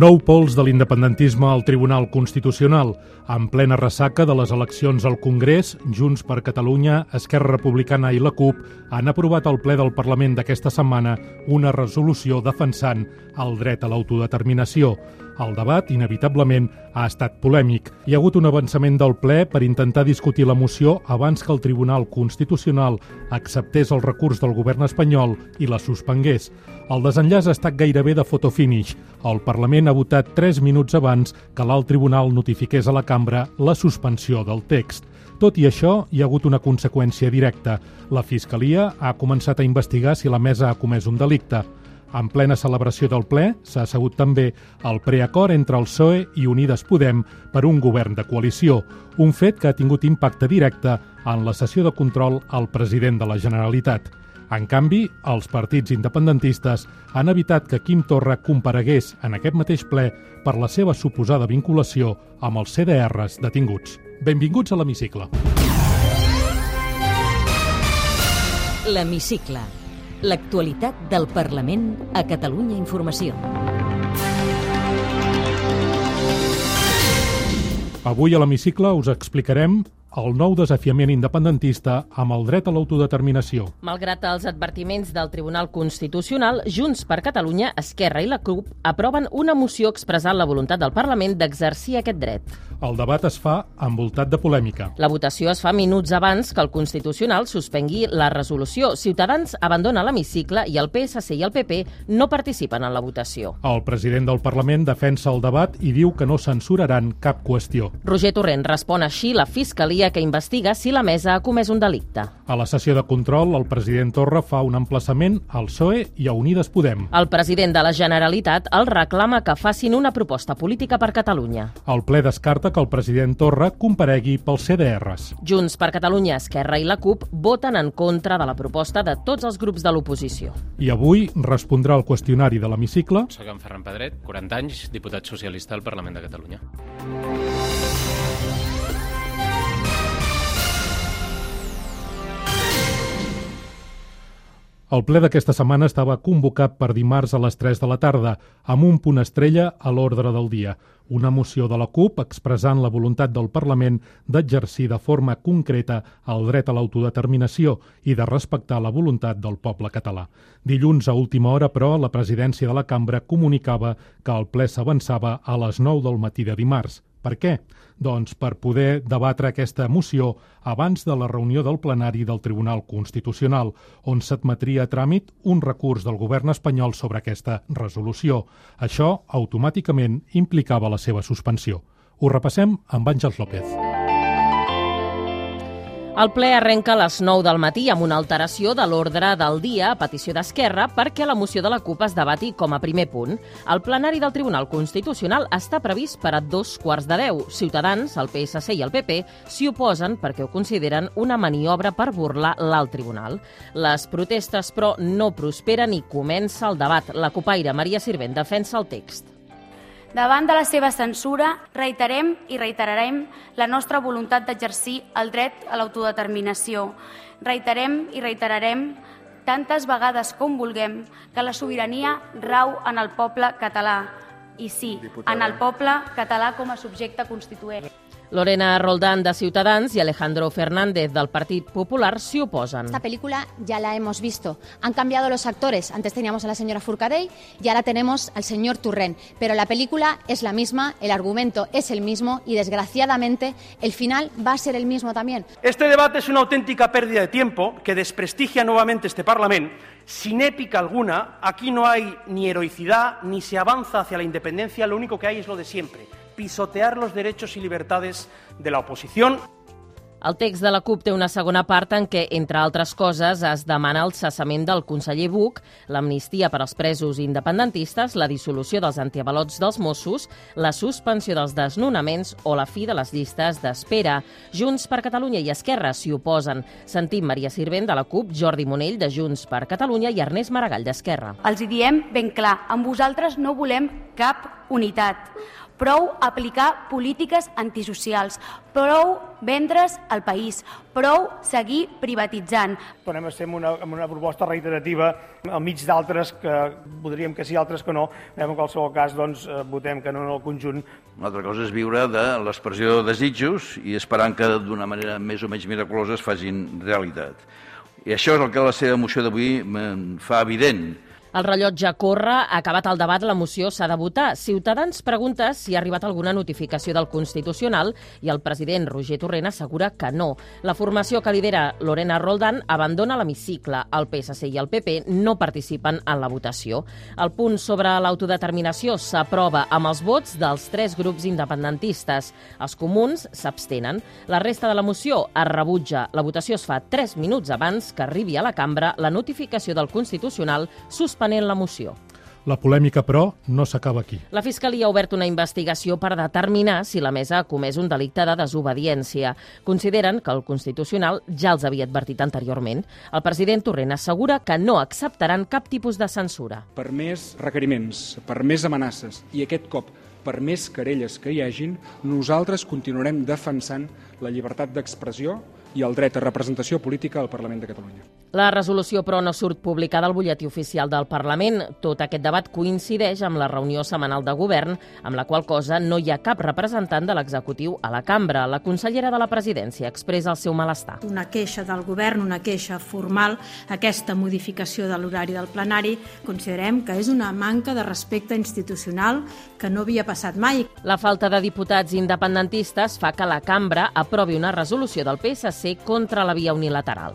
Nou pols de l'independentisme al Tribunal Constitucional. En plena ressaca de les eleccions al Congrés, Junts per Catalunya, Esquerra Republicana i la CUP han aprovat al ple del Parlament d'aquesta setmana una resolució defensant el dret a l'autodeterminació. El debat, inevitablement, ha estat polèmic. Hi ha hagut un avançament del ple per intentar discutir la moció abans que el Tribunal Constitucional acceptés el recurs del govern espanyol i la suspengués. El desenllaç ha estat gairebé de fotofinish. El Parlament ha votat 3 minuts abans que l'alt tribunal notifiqués a la cambra la suspensió del text. Tot i això, hi ha hagut una conseqüència directa. La Fiscalia ha començat a investigar si la mesa ha comès un delicte. En plena celebració del ple s'ha assegut també el preacord entre el PSOE i Unides Podem per un govern de coalició, un fet que ha tingut impacte directe en la sessió de control al president de la Generalitat. En canvi, els partits independentistes han evitat que Quim Torra comparegués en aquest mateix ple per la seva suposada vinculació amb els CDRs detinguts. Benvinguts a l'hemicicle. L'Hemicicle. L'actualitat del Parlament a Catalunya Informació. Avui a l'hemicicle us explicarem el nou desafiament independentista amb el dret a l'autodeterminació. Malgrat els advertiments del Tribunal Constitucional, Junts per Catalunya, Esquerra i la CUP aproven una moció expressant la voluntat del Parlament d'exercir aquest dret. El debat es fa envoltat de polèmica. La votació es fa minuts abans que el Constitucional suspengui la resolució. Ciutadans abandona l'hemicicle i el PSC i el PP no participen en la votació. El president del Parlament defensa el debat i diu que no censuraran cap qüestió. Roger Torrent respon així la Fiscalia que investiga si la mesa ha comès un delicte. A la sessió de control, el president Torra fa un emplaçament al PSOE i a Unides Podem. El president de la Generalitat el reclama que facin una proposta política per Catalunya. El ple descarta que el president Torra comparegui pels CDRs. Junts per Catalunya, Esquerra i la CUP voten en contra de la proposta de tots els grups de l'oposició. I avui respondrà al qüestionari de l'hemicicle Soc en Ferran Pedret, 40 anys, diputat socialista al Parlament de Catalunya. El ple d'aquesta setmana estava convocat per dimarts a les 3 de la tarda, amb un punt estrella a l'ordre del dia. Una moció de la CUP expressant la voluntat del Parlament d'exercir de forma concreta el dret a l'autodeterminació i de respectar la voluntat del poble català. Dilluns, a última hora, però, la presidència de la cambra comunicava que el ple s'avançava a les 9 del matí de dimarts. Per què? Doncs per poder debatre aquesta moció abans de la reunió del plenari del Tribunal Constitucional, on s'admetria a tràmit un recurs del govern espanyol sobre aquesta resolució. Això automàticament implicava la seva suspensió. Ho repassem amb Àngels López. El ple arrenca a les 9 del matí amb una alteració de l'ordre del dia a petició d'Esquerra perquè la moció de la CUP es debati com a primer punt. El plenari del Tribunal Constitucional està previst per a dos quarts de deu. Ciutadans, el PSC i el PP s'hi oposen perquè ho consideren una maniobra per burlar l'alt tribunal. Les protestes, però, no prosperen i comença el debat. La copaire Maria Sirvent defensa el text. Davant de la seva censura, reiterem i reiterarem la nostra voluntat d'exercir el dret a l'autodeterminació. Reiterem i reiterarem tantes vegades com vulguem que la sobirania rau en el poble català. I sí, en el poble català com a subjecte constituent. Lorena Roldán de Ciutadans y Alejandro Fernández del Partido Popular se oposen. Esta película ya la hemos visto. Han cambiado los actores. Antes teníamos a la señora Furcadell y ahora tenemos al señor Turren. Pero la película es la misma, el argumento es el mismo y desgraciadamente el final va a ser el mismo también. Este debate es una auténtica pérdida de tiempo que desprestigia nuevamente este Parlamento. Sin épica alguna, aquí no hay ni heroicidad ni se avanza hacia la independencia, lo único que hay es lo de siempre pisotear los derechos y libertades de la oposición. El text de la CUP té una segona part en què, entre altres coses, es demana el cessament del conseller Buch, l'amnistia per als presos independentistes, la dissolució dels antiavalots dels Mossos, la suspensió dels desnonaments o la fi de les llistes d'espera. Junts per Catalunya i Esquerra s'hi oposen. Sentim Maria Sirvent de la CUP, Jordi Monell de Junts per Catalunya i Ernest Maragall d'Esquerra. Els hi diem ben clar, amb vosaltres no volem cap unitat prou aplicar polítiques antisocials, prou vendre's el país, prou seguir privatitzant. Tornem a ser amb una, amb una proposta reiterativa al mig d'altres que voldríem que sí, altres que no. En qualsevol cas, doncs, eh, votem que no en el conjunt. Una altra cosa és viure de l'expressió de desitjos i esperant que d'una manera més o menys miraculosa es facin realitat. I això és el que la seva moció d'avui fa evident el rellotge corre, acabat el debat, la moció s'ha de votar. Ciutadans pregunta si ha arribat alguna notificació del Constitucional i el president Roger Torrent assegura que no. La formació que lidera Lorena Roldán abandona l'hemicicle. El PSC i el PP no participen en la votació. El punt sobre l'autodeterminació s'aprova amb els vots dels tres grups independentistes. Els comuns s'abstenen. La resta de la moció es rebutja. La votació es fa tres minuts abans que arribi a la cambra la notificació del Constitucional suspensió suspenent la moció. La polèmica, però, no s'acaba aquí. La Fiscalia ha obert una investigació per determinar si la mesa ha comès un delicte de desobediència. Consideren que el Constitucional ja els havia advertit anteriorment. El president Torrent assegura que no acceptaran cap tipus de censura. Per més requeriments, per més amenaces i aquest cop per més querelles que hi hagin, nosaltres continuarem defensant la llibertat d'expressió i el dret a representació política al Parlament de Catalunya. La resolució, però, no surt publicada al butlletí oficial del Parlament. Tot aquest debat coincideix amb la reunió setmanal de govern, amb la qual cosa no hi ha cap representant de l'executiu a la cambra. La consellera de la presidència expressa el seu malestar. Una queixa del govern, una queixa formal, aquesta modificació de l'horari del plenari, considerem que és una manca de respecte institucional que no havia passat mai. La falta de diputats independentistes fa que la cambra aprovi una resolució del PSC contra la via unilateral.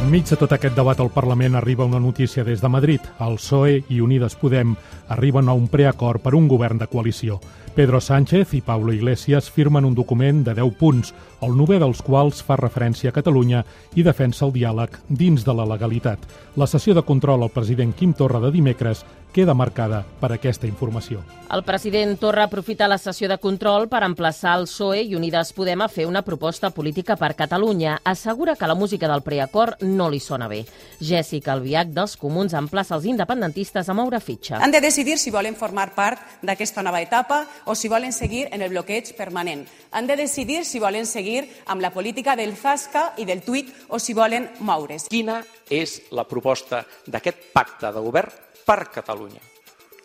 Enmig de tot aquest debat al Parlament arriba una notícia des de Madrid. El PSOE i Unides Podem arriben a un preacord per un govern de coalició. Pedro Sánchez i Pablo Iglesias firmen un document de 10 punts, el novè dels quals fa referència a Catalunya i defensa el diàleg dins de la legalitat. La sessió de control al president Quim Torra de dimecres queda marcada per aquesta informació. El president Torra aprofita la sessió de control per emplaçar el PSOE i Unides Podem a fer una proposta política per Catalunya. Assegura que la música del preacord no li sona bé. Jessica Albiach dels Comuns emplaça els independentistes a moure fitxa. Han de decidir si volen formar part d'aquesta nova etapa o si volen seguir en el bloqueig permanent. Han de decidir si volen seguir amb la política del zasca i del tuit o si volen moure's. Quina és la proposta d'aquest pacte de govern per Catalunya?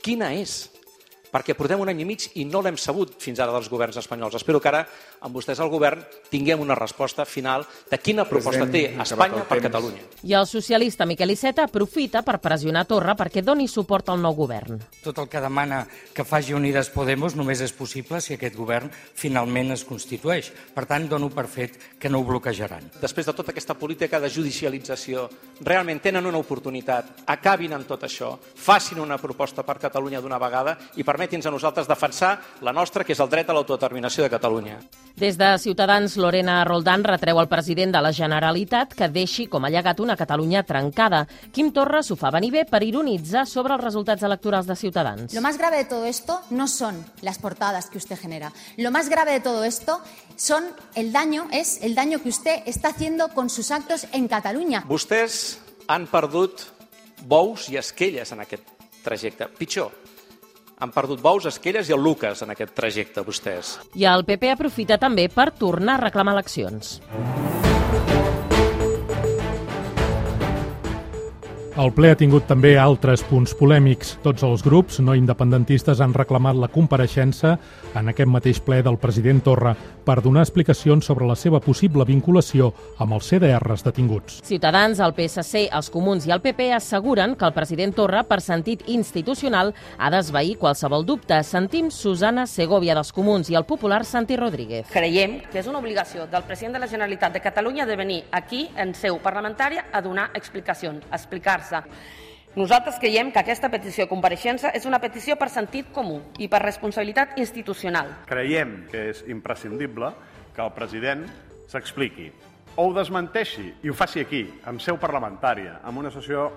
Quina és? Perquè portem un any i mig i no l'hem sabut fins ara dels governs espanyols. Espero que ara, amb vostès al govern, tinguem una resposta final de quina proposta té Espanya per Catalunya. I el socialista Miquel Iceta aprofita per pressionar Torra perquè doni suport al nou govern. Tot el que demana que faci Unides Podemos només és possible si aquest govern finalment es constitueix. Per tant, dono per fet que no ho bloquejaran. Després de tota aquesta política de judicialització, realment tenen una oportunitat, acabin amb tot això, facin una proposta per Catalunya d'una vegada i permetin permeti'ns a nosaltres defensar la nostra, que és el dret a l'autodeterminació de Catalunya. Des de Ciutadans, Lorena Roldán retreu al president de la Generalitat que deixi com a llegat una Catalunya trencada. Quim Torra s'ho fa venir bé per ironitzar sobre els resultats electorals de Ciutadans. Lo más grave de todo esto no son las portadas que usted genera. Lo más grave de todo esto son el daño, es el daño que usted está haciendo con sus actos en Catalunya. Vostès han perdut bous i esquelles en aquest trajecte. Pitjor, han perdut bous, esquelles i el Lucas en aquest trajecte, vostès. I el PP aprofita també per tornar a reclamar eleccions. El ple ha tingut també altres punts polèmics. Tots els grups no independentistes han reclamat la compareixença en aquest mateix ple del president Torra per donar explicacions sobre la seva possible vinculació amb els CDRs detinguts. Ciutadans, el PSC, els Comuns i el PP asseguren que el president Torra, per sentit institucional, ha d'esvair qualsevol dubte. Sentim Susana Segovia dels Comuns i el popular Santi Rodríguez. Creiem que és una obligació del president de la Generalitat de Catalunya de venir aquí, en seu parlamentària, a donar explicacions, a explicar-se. Nosaltres creiem que aquesta petició de compareixença és una petició per sentit comú i per responsabilitat institucional. Creiem que és imprescindible que el president s'expliqui o ho desmenteixi i ho faci aquí, en seu parlamentària, en una sessió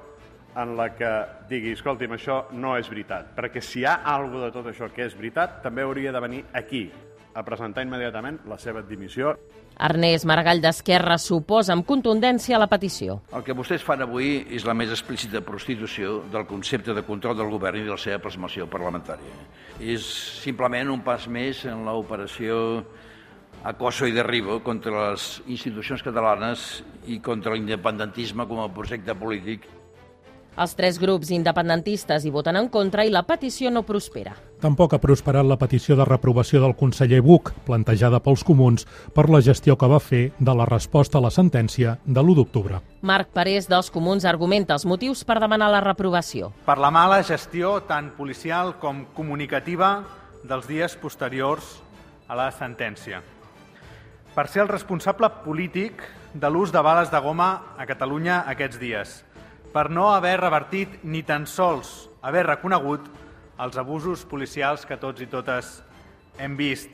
en la que digui, escolti'm, això no és veritat. Perquè si hi ha alguna de tot això que és veritat, també hauria de venir aquí a presentar immediatament la seva dimissió. Ernest Maragall d'Esquerra s'oposa amb contundència a la petició. El que vostès fan avui és la més explícita prostitució del concepte de control del govern i de la seva plasmació parlamentària. És simplement un pas més en l'operació acoso i derribo contra les institucions catalanes i contra l'independentisme com a projecte polític. Els tres grups independentistes hi voten en contra i la petició no prospera. Tampoc ha prosperat la petició de reprovació del conseller Buch, plantejada pels comuns per la gestió que va fer de la resposta a la sentència de l'1 d'octubre. Marc Parés dels Comuns argumenta els motius per demanar la reprovació. Per la mala gestió tant policial com comunicativa dels dies posteriors a la sentència. Per ser el responsable polític de l'ús de bales de goma a Catalunya aquests dies per no haver revertit ni tan sols haver reconegut els abusos policials que tots i totes hem vist.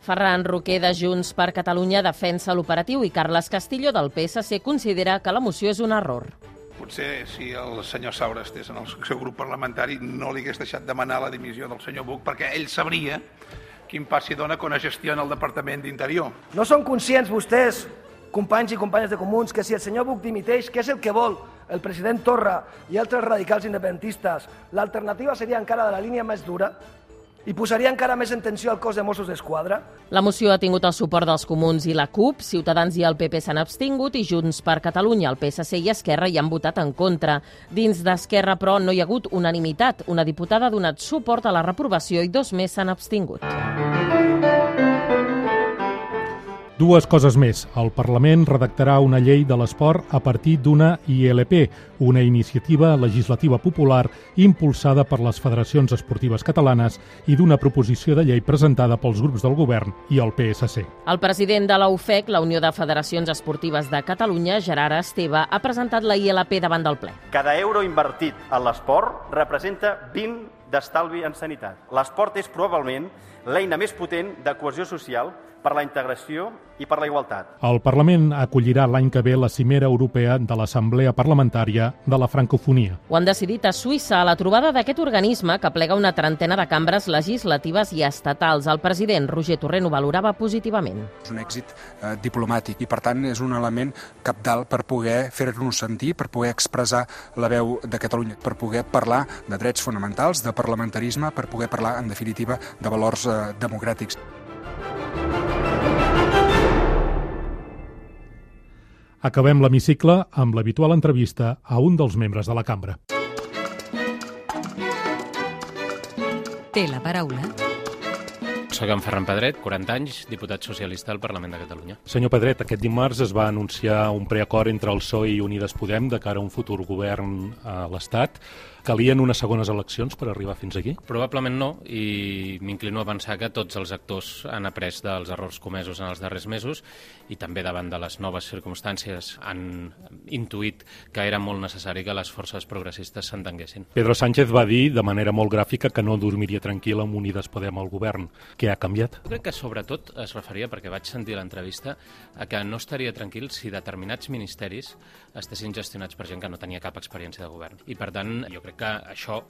Ferran Roquer de Junts per Catalunya defensa l'operatiu i Carles Castillo del PSC considera que la moció és un error. Potser si el senyor Saura estés en el seu grup parlamentari no li hagués deixat demanar la dimissió del senyor Buch perquè ell sabria quin passi dona quan es gestiona el Departament d'Interior. No són conscients vostès, companys i companyes de comuns, que si el senyor Buch dimiteix, què és el que vol el president Torra i altres radicals independentistes, l'alternativa seria encara de la línia més dura i posaria encara més en tensió el cos de Mossos d'Esquadra? La moció ha tingut el suport dels comuns i la CUP, Ciutadans i el PP s'han abstingut i Junts per Catalunya, el PSC i Esquerra hi han votat en contra. Dins d'Esquerra, però, no hi ha hagut unanimitat. Una diputada ha donat suport a la reprovació i dos més s'han abstingut. Dues coses més. El Parlament redactarà una llei de l'esport a partir d'una ILP, una iniciativa legislativa popular impulsada per les federacions esportives catalanes i d'una proposició de llei presentada pels grups del govern i el PSC. El president de la UFEC, la Unió de Federacions Esportives de Catalunya, Gerard Esteve, ha presentat la ILP davant del ple. Cada euro invertit en l'esport representa 20 d'estalvi en sanitat. L'esport és probablement l'eina més potent de cohesió social per la integració i per la igualtat. El Parlament acollirà l'any que ve la cimera europea de l'Assemblea Parlamentària de la Francofonia. Ho han decidit a Suïssa a la trobada d'aquest organisme que plega una trentena de cambres legislatives i estatals. El president Roger Torrent ho valorava positivament. És un èxit eh, diplomàtic i, per tant, és un element capdalt per poder fer-nos sentir, per poder expressar la veu de Catalunya, per poder parlar de drets fonamentals, de parlamentarisme, per poder parlar, en definitiva, de valors eh, democràtics. Acabem l'hemicicle amb l'habitual entrevista a un dels membres de la cambra. Té la paraula soc en Ferran Pedret, 40 anys, diputat socialista al Parlament de Catalunya. Senyor Pedret, aquest dimarts es va anunciar un preacord entre el PSOE i Unides Podem de cara a un futur govern a l'Estat. Calien unes segones eleccions per arribar fins aquí? Probablement no, i m'inclino a pensar que tots els actors han après dels errors comesos en els darrers mesos i també davant de les noves circumstàncies han intuït que era molt necessari que les forces progressistes s'entenguessin. Pedro Sánchez va dir de manera molt gràfica que no dormiria tranquil amb Unides Podem al govern. Què ha canviat? Jo crec que sobretot es referia, perquè vaig sentir l'entrevista, a que no estaria tranquil si determinats ministeris estessin gestionats per gent que no tenia cap experiència de govern. I per tant, jo crec que això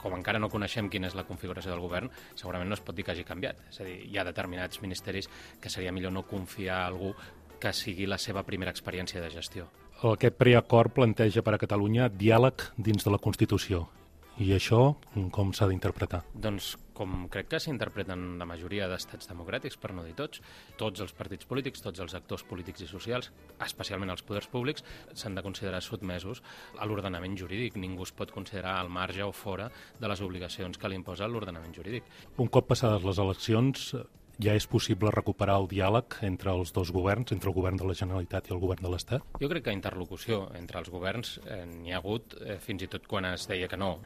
com encara no coneixem quina és la configuració del govern, segurament no es pot dir que hagi canviat. És a dir, hi ha determinats ministeris que seria millor no confiar a algú que sigui la seva primera experiència de gestió. Aquest preacord planteja per a Catalunya diàleg dins de la Constitució. I això com s'ha d'interpretar? Doncs com crec que s'interpreten la majoria d'estats democràtics, per no dir tots, tots els partits polítics, tots els actors polítics i socials, especialment els poders públics, s'han de considerar sotmesos a l'ordenament jurídic. Ningú es pot considerar al marge o fora de les obligacions que li imposa l'ordenament jurídic. Un cop passades les eleccions, ja és possible recuperar el diàleg entre els dos governs, entre el govern de la Generalitat i el govern de l'Estat? Jo crec que interlocució entre els governs eh, n'hi ha hagut eh, fins i tot quan es deia que no.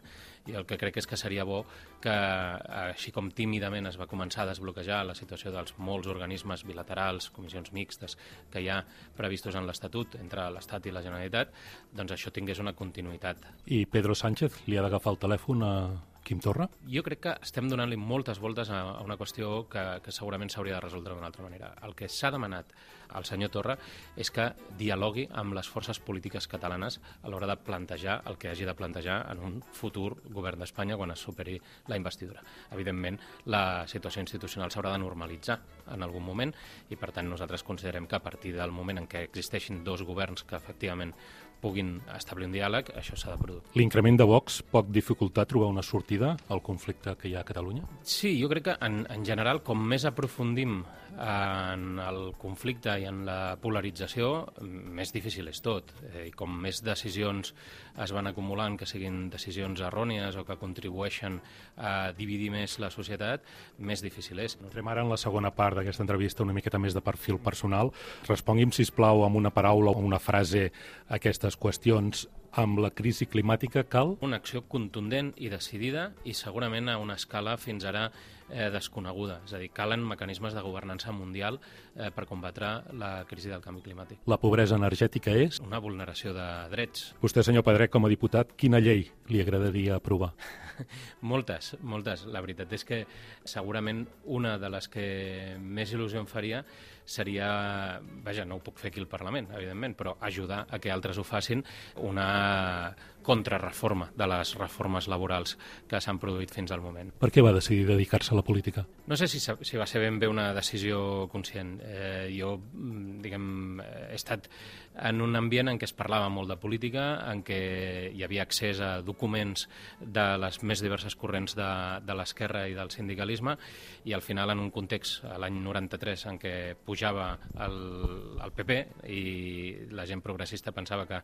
I el que crec és que seria bo que, així com tímidament es va començar a desbloquejar la situació dels molts organismes bilaterals, comissions mixtes, que hi ha previstos en l'Estatut entre l'Estat i la Generalitat, doncs això tingués una continuïtat. I Pedro Sánchez li ha d'agafar el telèfon a Quim Torra? Jo crec que estem donant-li moltes voltes a, a una qüestió que, que segurament s'hauria de resoldre d'una altra manera. El que s'ha demanat al senyor Torra és que dialogui amb les forces polítiques catalanes a l'hora de plantejar el que hagi de plantejar en un futur govern d'Espanya quan es superi la investidura. Evidentment, la situació institucional s'haurà de normalitzar en algun moment i, per tant, nosaltres considerem que a partir del moment en què existeixin dos governs que efectivament puguin establir un diàleg, això s'ha de produir. L'increment de Vox pot dificultar trobar una sortida al conflicte que hi ha a Catalunya? Sí, jo crec que en, en general, com més aprofundim en el conflicte i en la polarització, més difícil és tot. Eh, I com més decisions es van acumulant, que siguin decisions errònies o que contribueixen a dividir més la societat, més difícil és. Entrem ara en la segona part d'aquesta entrevista, una miqueta més de perfil personal. Respongui'm, si plau amb una paraula o una frase a aquestes qüestions amb la crisi climàtica cal? Una acció contundent i decidida i segurament a una escala fins ara eh, desconeguda. És a dir, calen mecanismes de governança mundial eh, per combatre la crisi del canvi climàtic. La pobresa energètica és? Una vulneració de drets. Vostè, senyor Pedret, com a diputat, quina llei li agradaria aprovar? moltes, moltes. La veritat és que segurament una de les que més il·lusió em faria seria, vaja, no ho puc fer aquí al Parlament, evidentment, però ajudar a que altres ho facin, una contrarreforma de les reformes laborals que s'han produït fins al moment. Per què va decidir dedicar-se a la política? No sé si, si va ser ben bé una decisió conscient. Eh, jo, diguem, he estat en un ambient en què es parlava molt de política, en què hi havia accés a documents de les més diverses corrents de, de l'esquerra i del sindicalisme, i al final en un context, l'any 93, en què pujava el, el PP i la gent progressista pensava que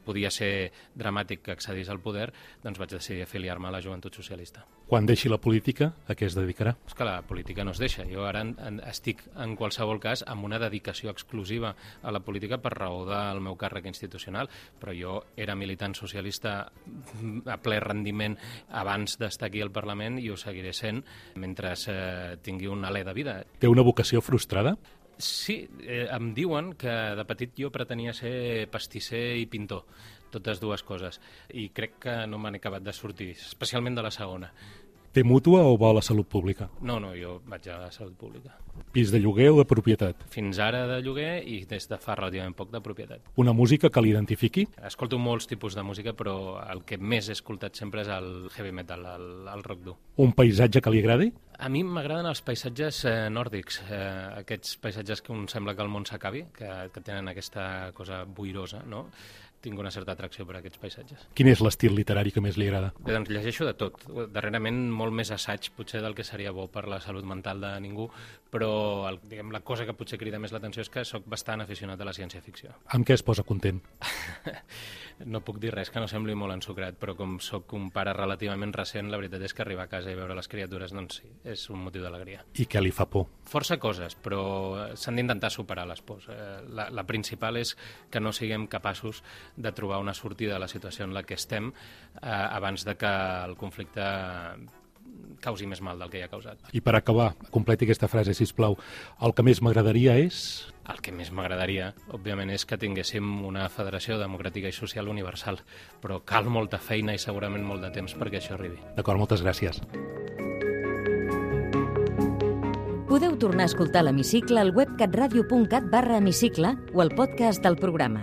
podia ser dramàtic que accedís al poder, doncs vaig decidir afiliar-me a la joventut socialista. Quan deixi la política, a què es dedicarà? És que la política no es deixa. Jo ara en, en, estic, en qualsevol cas, amb una dedicació exclusiva a la política per raó del meu càrrec institucional, però jo era militant socialista a ple rendiment abans d'estar aquí al Parlament i ho seguiré sent mentre eh, tingui un alè de vida. Té una vocació frustrada? Sí, eh, em diuen que de petit jo pretenia ser pastisser i pintor, totes dues coses, i crec que no m'han acabat de sortir, especialment de la segona. Té mútua o vol la salut pública? No, no, jo vaig a la salut pública. Pis de lloguer o de propietat? Fins ara de lloguer i des de fa relativament poc de propietat. Una música que l'identifiqui? Escolto molts tipus de música, però el que més he escoltat sempre és el heavy metal, el, el rock dur. Un paisatge que li agradi? A mi m'agraden els paisatges eh, nòrdics, eh, aquests paisatges que un sembla que el món s'acabi, que, que tenen aquesta cosa boirosa, no? Tinc una certa atracció per aquests paisatges. Quin és l'estil literari que més li agrada? Bé, doncs llegeixo de tot. Darrerament molt més assaig, potser del que seria bo per la salut mental de ningú, però el, diguem, la cosa que potser crida més l'atenció és que sóc bastant aficionat a la ciència-ficció. Amb què es posa content? no puc dir res que no sembli molt ensucrat, però com sóc un pare relativament recent, la veritat és que arribar a casa i veure les criatures, doncs sí, és un motiu d'alegria. I què li fa por? Força coses, però s'han d'intentar superar les pors. Eh, la, la principal és que no siguem capaços de trobar una sortida a la situació en la que estem eh, abans de que el conflicte causi més mal del que ja ha causat. I per acabar, completi aquesta frase, si plau. El que més m'agradaria és... El que més m'agradaria, òbviament, és que tinguéssim una federació democràtica i social universal, però cal molta feina i segurament molt de temps perquè això arribi. D'acord, moltes gràcies. Podeu tornar a escoltar l'Hemicicle al web catradio.cat barra hemicicle o al podcast del programa